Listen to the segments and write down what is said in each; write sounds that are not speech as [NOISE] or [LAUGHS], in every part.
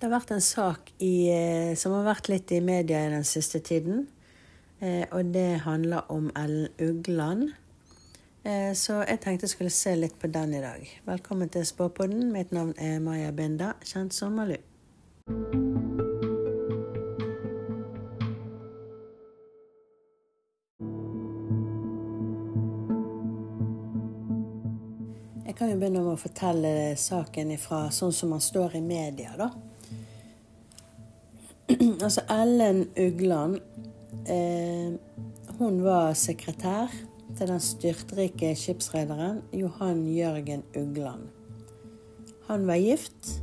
Det har vært en sak i, eh, som har vært litt i media i den siste tiden. Eh, og det handler om Ellen Ugland. Eh, så jeg tenkte jeg skulle se litt på den i dag. Velkommen til Spåpodden. Mitt navn er Maja Binda, kjent som Malu. Jeg kan jo begynne med å fortelle saken ifra sånn som man står i media, da. [CLEARS THROAT] altså Ellen Ugland eh, Hun var sekretær til den styrtrike skipsrederen Johan Jørgen Ugland. Han var gift,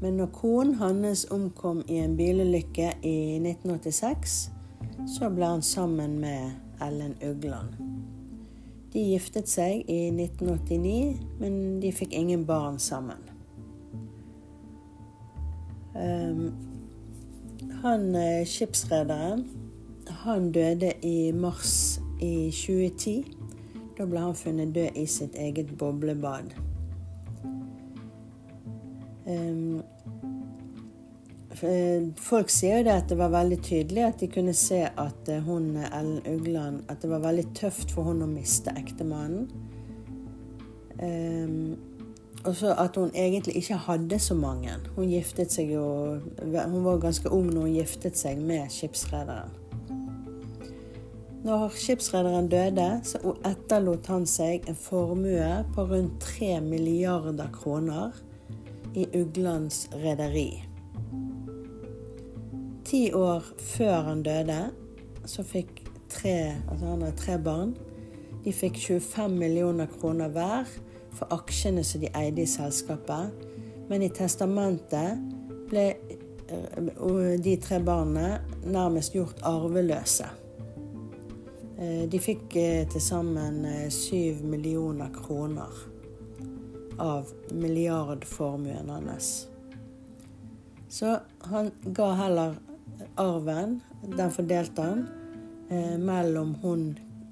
men når konen hans omkom i en bilulykke i 1986, så ble han sammen med Ellen Ugland. De giftet seg i 1989, men de fikk ingen barn sammen. Um, han eh, skipsrederen, han døde i mars i 2010. Da ble han funnet død i sitt eget boblebad. Um, Folk sier jo det at det var veldig tydelig at de kunne se at eh, hun Ellen Ugland At det var veldig tøft for hun å miste ektemannen. Og så at hun egentlig ikke hadde så mange. Hun giftet seg jo Hun var ganske ung når hun giftet seg med skipsrederen. Når skipsrederen døde, så etterlot han seg en formue på rundt 3 milliarder kroner i Uglands rederi. Ti år før han døde, så fikk tre Altså han har tre barn. De fikk 25 millioner kroner hver for aksjene som de eide i selskapet. Men i testamentet ble eh, de tre barna nærmest gjort arveløse. Eh, de fikk eh, til sammen syv millioner kroner av milliardformuen hans. Så han ga heller arven, den fordelte han mellom hun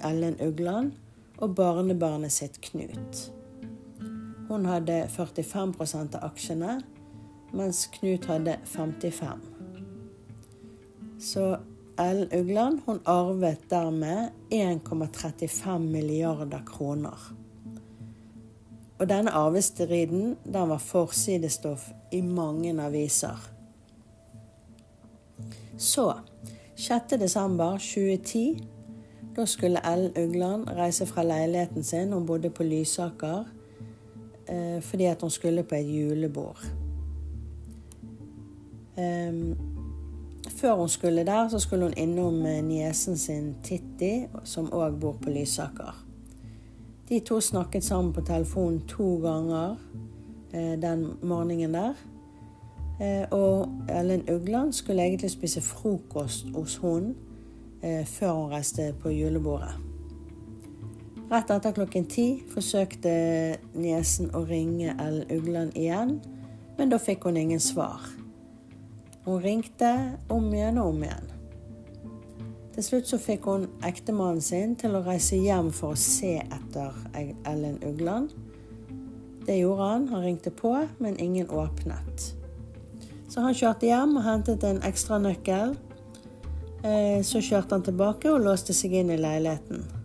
Ellen Ugland og barnebarnet sitt Knut. Hun hadde 45% av aksjene, mens Knut hadde 55 Så Ellen Ugland hun arvet dermed 1,35 milliarder kroner. Og denne arvestriden den var forsidestoff i mange aviser. Så 6.12.2010 da skulle Ellen Ugland reise fra leiligheten sin. Hun bodde på Lysaker fordi at hun skulle på et julebord. Um, før hun skulle der, så skulle hun innom eh, niesen sin Titti, som òg bor på Lysaker. De to snakket sammen på telefonen to ganger eh, den morgenen der. Eh, og Ellen Ugland skulle egentlig spise frokost hos hun eh, før hun reiste på julebordet. Rett etter klokken ti forsøkte niesen å ringe Ellen Ugland igjen, men da fikk hun ingen svar. Hun ringte om igjen og om igjen. Til slutt så fikk hun ektemannen sin til å reise hjem for å se etter Ellen Ugland. Det gjorde han. Han ringte på, men ingen åpnet. Så han kjørte hjem og hentet en ekstra nøkkel. Eh, så kjørte han tilbake og låste seg inn i leiligheten.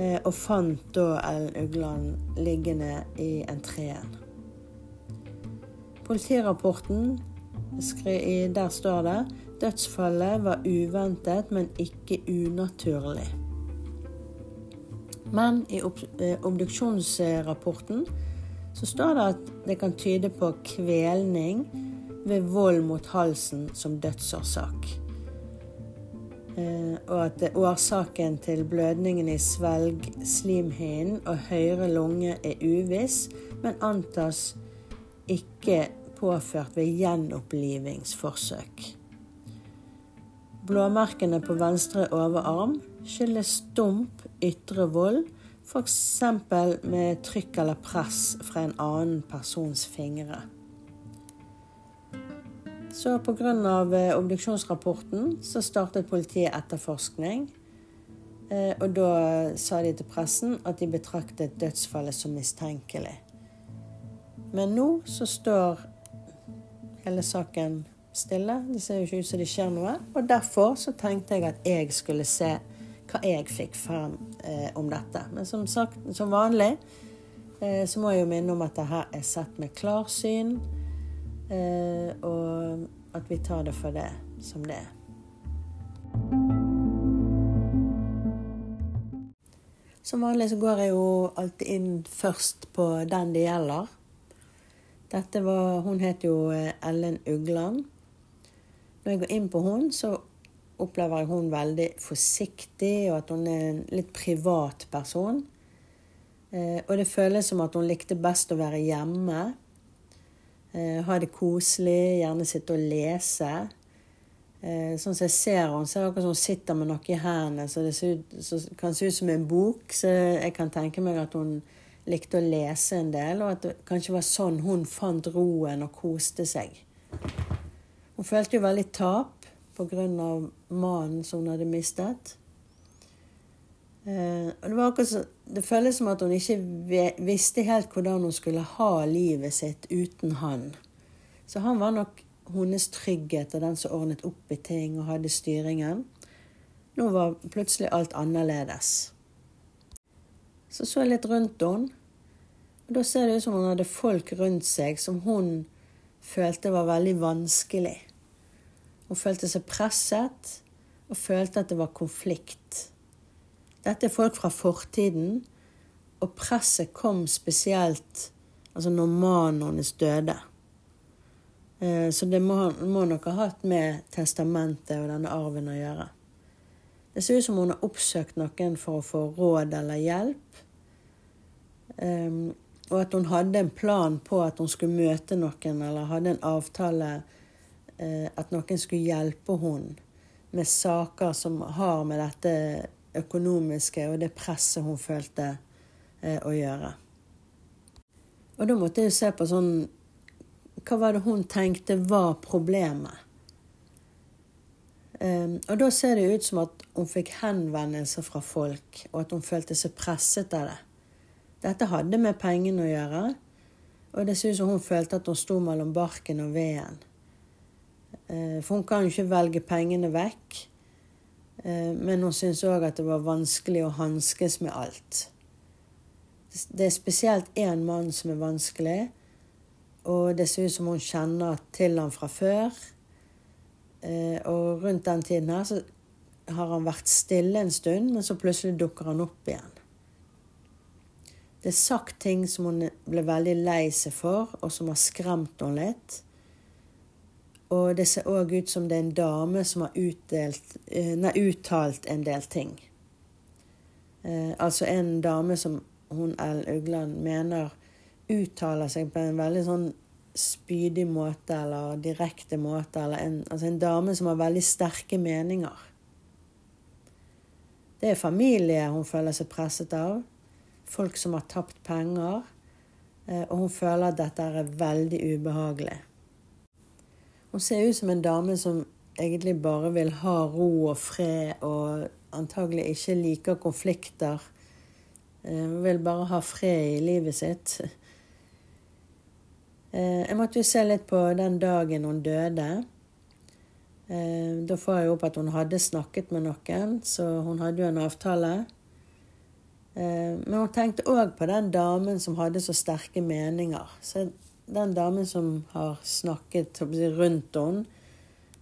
Eh, og fant da Ellen Ugland liggende i entreen. Politirapporten, der står det dødsfallet var uventet, men ikke unaturlig. Men i eh, obduksjonsrapporten så står det at det kan tyde på kvelning ved vold mot halsen som dødsårsak. Eh, og at årsaken til blødningen i svelgslimhinnen og høyre lunge er uviss, men antas ikke påført ved gjenopplivingsforsøk. Blåmerkene på venstre overarm skyldes stump ytre vold, f.eks. med trykk eller press fra en annen persons fingre. Så pga. Eh, obduksjonsrapporten så startet politiet etterforskning. Eh, og da sa de til pressen at de betraktet dødsfallet som mistenkelig. Men nå så står hele saken stille. Det ser jo ikke ut som det skjer noe. Og derfor så tenkte jeg at jeg skulle se hva jeg fikk frem eh, om dette. Men som sagt, som vanlig eh, så må jeg jo minne om at det her er sett med klarsyn, eh, og at vi tar det for det som det er. Som vanlig så går jeg jo alltid inn først på den det gjelder. Dette var, Hun het jo eh, Ellen Ugland. Når jeg går inn på hun, så opplever jeg hun veldig forsiktig, og at hun er en litt privat person. Eh, og det føles som at hun likte best å være hjemme. Eh, ha det koselig, gjerne sitte og lese. Eh, sånn som jeg ser henne, så er akkurat som hun sitter med noe i hendene så det ut, så kan se ut som en bok. Så jeg kan tenke meg at hun likte å lese en del, og at det kanskje var sånn hun fant roen og koste seg. Hun følte jo veldig tap pga. mannen som hun hadde mistet. Eh, det, akkurat det føles som at hun ikke visste helt hvordan hun skulle ha livet sitt uten han. Så han var nok hennes trygghet og den som ordnet opp i ting og hadde styringen. Nå var plutselig alt annerledes. Så så jeg litt rundt henne, og da ser det ut som hun hadde folk rundt seg som hun følte var veldig vanskelig. Hun følte seg presset og følte at det var konflikt. Dette er folk fra fortiden, og presset kom spesielt altså når mannen hennes døde. Eh, så det må, må nok ha hatt med testamentet og denne arven å gjøre. Det ser ut som hun har oppsøkt noen for å få råd eller hjelp. Um, og at hun hadde en plan på at hun skulle møte noen, eller hadde en avtale uh, at noen skulle hjelpe henne med saker som har med dette økonomiske og det presset hun følte eh, å gjøre. Og da måtte jeg se på sånn Hva var det hun tenkte var problemet? Um, og da ser det ut som at hun fikk henvendelser fra folk, og at hun følte seg presset av det. Dette hadde med pengene å gjøre, og det ser ut som hun følte at hun sto mellom barken og veden. Uh, for hun kan jo ikke velge pengene vekk. Eh, men hun syntes òg at det var vanskelig å hanskes med alt. Det er spesielt én mann som er vanskelig, og det ser ut som hun kjenner til han fra før. Eh, og rundt den tiden her så har han vært stille en stund, men så plutselig dukker han opp igjen. Det er sagt ting som hun ble veldig lei seg for, og som har skremt henne litt. Og det ser òg ut som det er en dame som har utdelt, eh, nei, uttalt en del ting. Eh, altså en dame som hun Ellen Ugland mener uttaler seg på en veldig sånn spydig måte eller direkte måte. Eller en, altså en dame som har veldig sterke meninger. Det er familie hun føler seg presset av. Folk som har tapt penger. Eh, og hun føler at dette er veldig ubehagelig. Hun ser ut som en dame som egentlig bare vil ha ro og fred, og antagelig ikke liker konflikter. Eh, hun vil bare ha fred i livet sitt. Eh, jeg måtte jo se litt på den dagen hun døde. Eh, da får jeg opp at hun hadde snakket med noen, så hun hadde jo en avtale. Men hun tenkte òg på den damen som hadde så sterke meninger. Så den damen som har snakket rundt henne,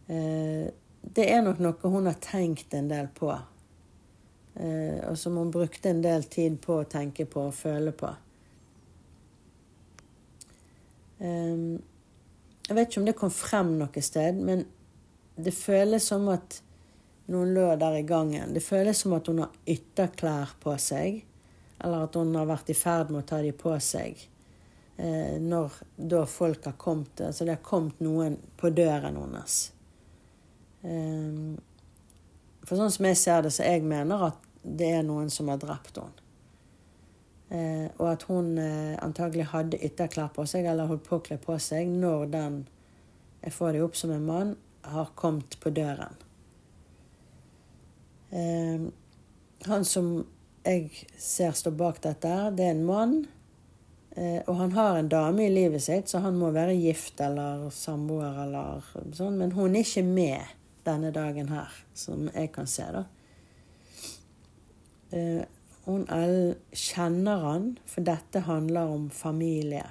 eh, det er nok noe hun har tenkt en del på. Eh, og som hun brukte en del tid på å tenke på og føle på. Eh, jeg vet ikke om det kom frem noe sted, men det føles som at noen lå der i gangen. Det føles som at hun har ytterklær på seg, eller at hun har vært i ferd med å ta de på seg når da folk har kommet Altså det har kommet noen på døren hennes. Eh, for sånn som jeg ser det, så jeg mener at det er noen som har drept henne. Eh, og at hun eh, antagelig hadde ytterklær på seg, eller holdt på på seg, når den Jeg får det opp som en mann har kommet på døren. Eh, han som jeg ser står bak dette, det er en mann Eh, og han har en dame i livet sitt, så han må være gift eller samboer eller sånn. Men hun er ikke med denne dagen her, som jeg kan se, da. Eh, hun Ellen kjenner han, for dette handler om familie.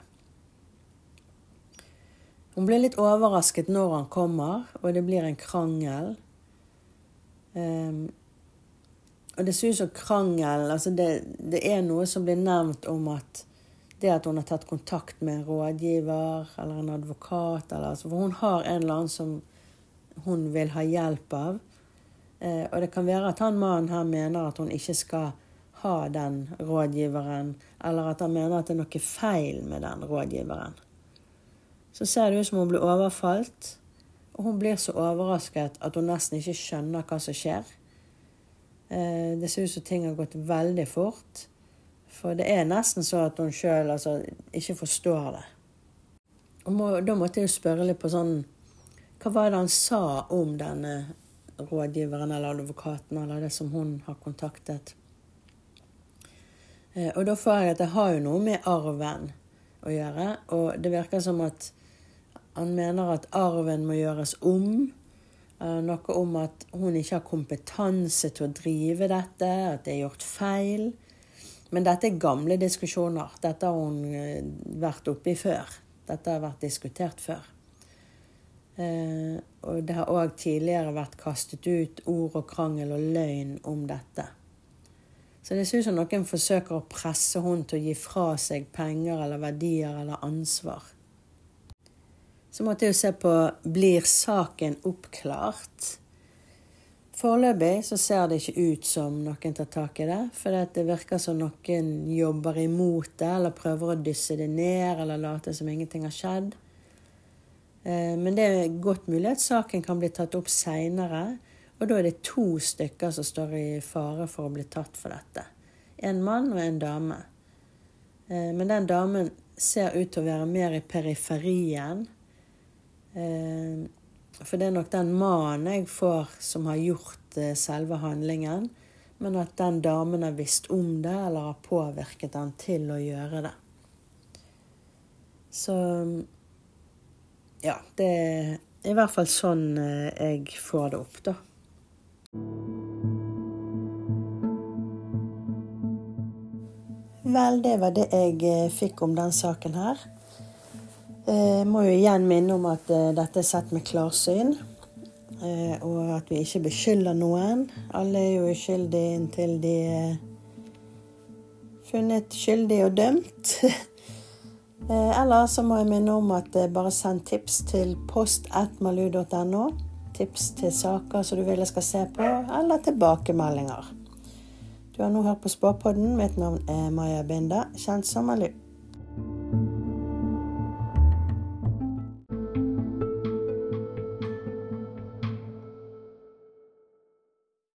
Hun blir litt overrasket når han kommer, og det blir en krangel. Um, og det ser ut som krangel altså det, det, er noe som blir nevnt om at det at hun har tatt kontakt med en rådgiver eller en advokat eller, altså, For hun har en eller annen som hun vil ha hjelp av. Eh, og det kan være at han mannen her mener at hun ikke skal ha den rådgiveren, eller at han mener at det er noe feil med den rådgiveren. Så ser det ut som hun blir overfalt, og hun blir så overrasket at hun nesten ikke skjønner hva som skjer. Eh, det ser ut som ting har gått veldig fort. For det er nesten så at hun sjøl altså, ikke forstår det. Og må, da måtte jeg jo spørre litt på sånn Hva var det han sa om denne rådgiveren eller advokaten eller det som hun har kontaktet? Eh, og da får jeg at det har jo noe med arven å gjøre. Og det virker som at han mener at arven må gjøres om. Eh, noe om at hun ikke har kompetanse til å drive dette, at det er gjort feil. Men dette er gamle diskusjoner. Dette har hun eh, vært oppi før. Dette har vært diskutert før. Eh, og det har òg tidligere vært kastet ut ord og krangel og løgn om dette. Så det ser ut som noen forsøker å presse hun til å gi fra seg penger eller verdier eller ansvar. Så måtte jeg jo se på blir saken oppklart. Foreløpig så ser det ikke ut som noen tar tak i det. For det virker som noen jobber imot det, eller prøver å dysse det ned, eller late som ingenting har skjedd. Eh, men det er godt mulig at saken kan bli tatt opp seinere. Og da er det to stykker som står i fare for å bli tatt for dette. En mann og en dame. Eh, men den damen ser ut til å være mer i periferien. For det er nok den mannen jeg får som har gjort eh, selve handlingen. Men at den damen har visst om det, eller har påvirket han til å gjøre det. Så Ja, det er i hvert fall sånn eh, jeg får det opp, da. Vel, det var det jeg eh, fikk om den saken her. Jeg eh, må jo igjen minne om at eh, dette er sett med klarsyn. Eh, og at vi ikke beskylder noen. Alle er jo uskyldige inntil de er funnet skyldig og dømt. [LAUGHS] Eller så må jeg minne om at bare send tips til post1malu.no. Tips til saker som du vil jeg skal se på, eller tilbakemeldinger. Du har nå hørt på Spåpodden. Mitt navn er Maja Binda, kjent som Malu.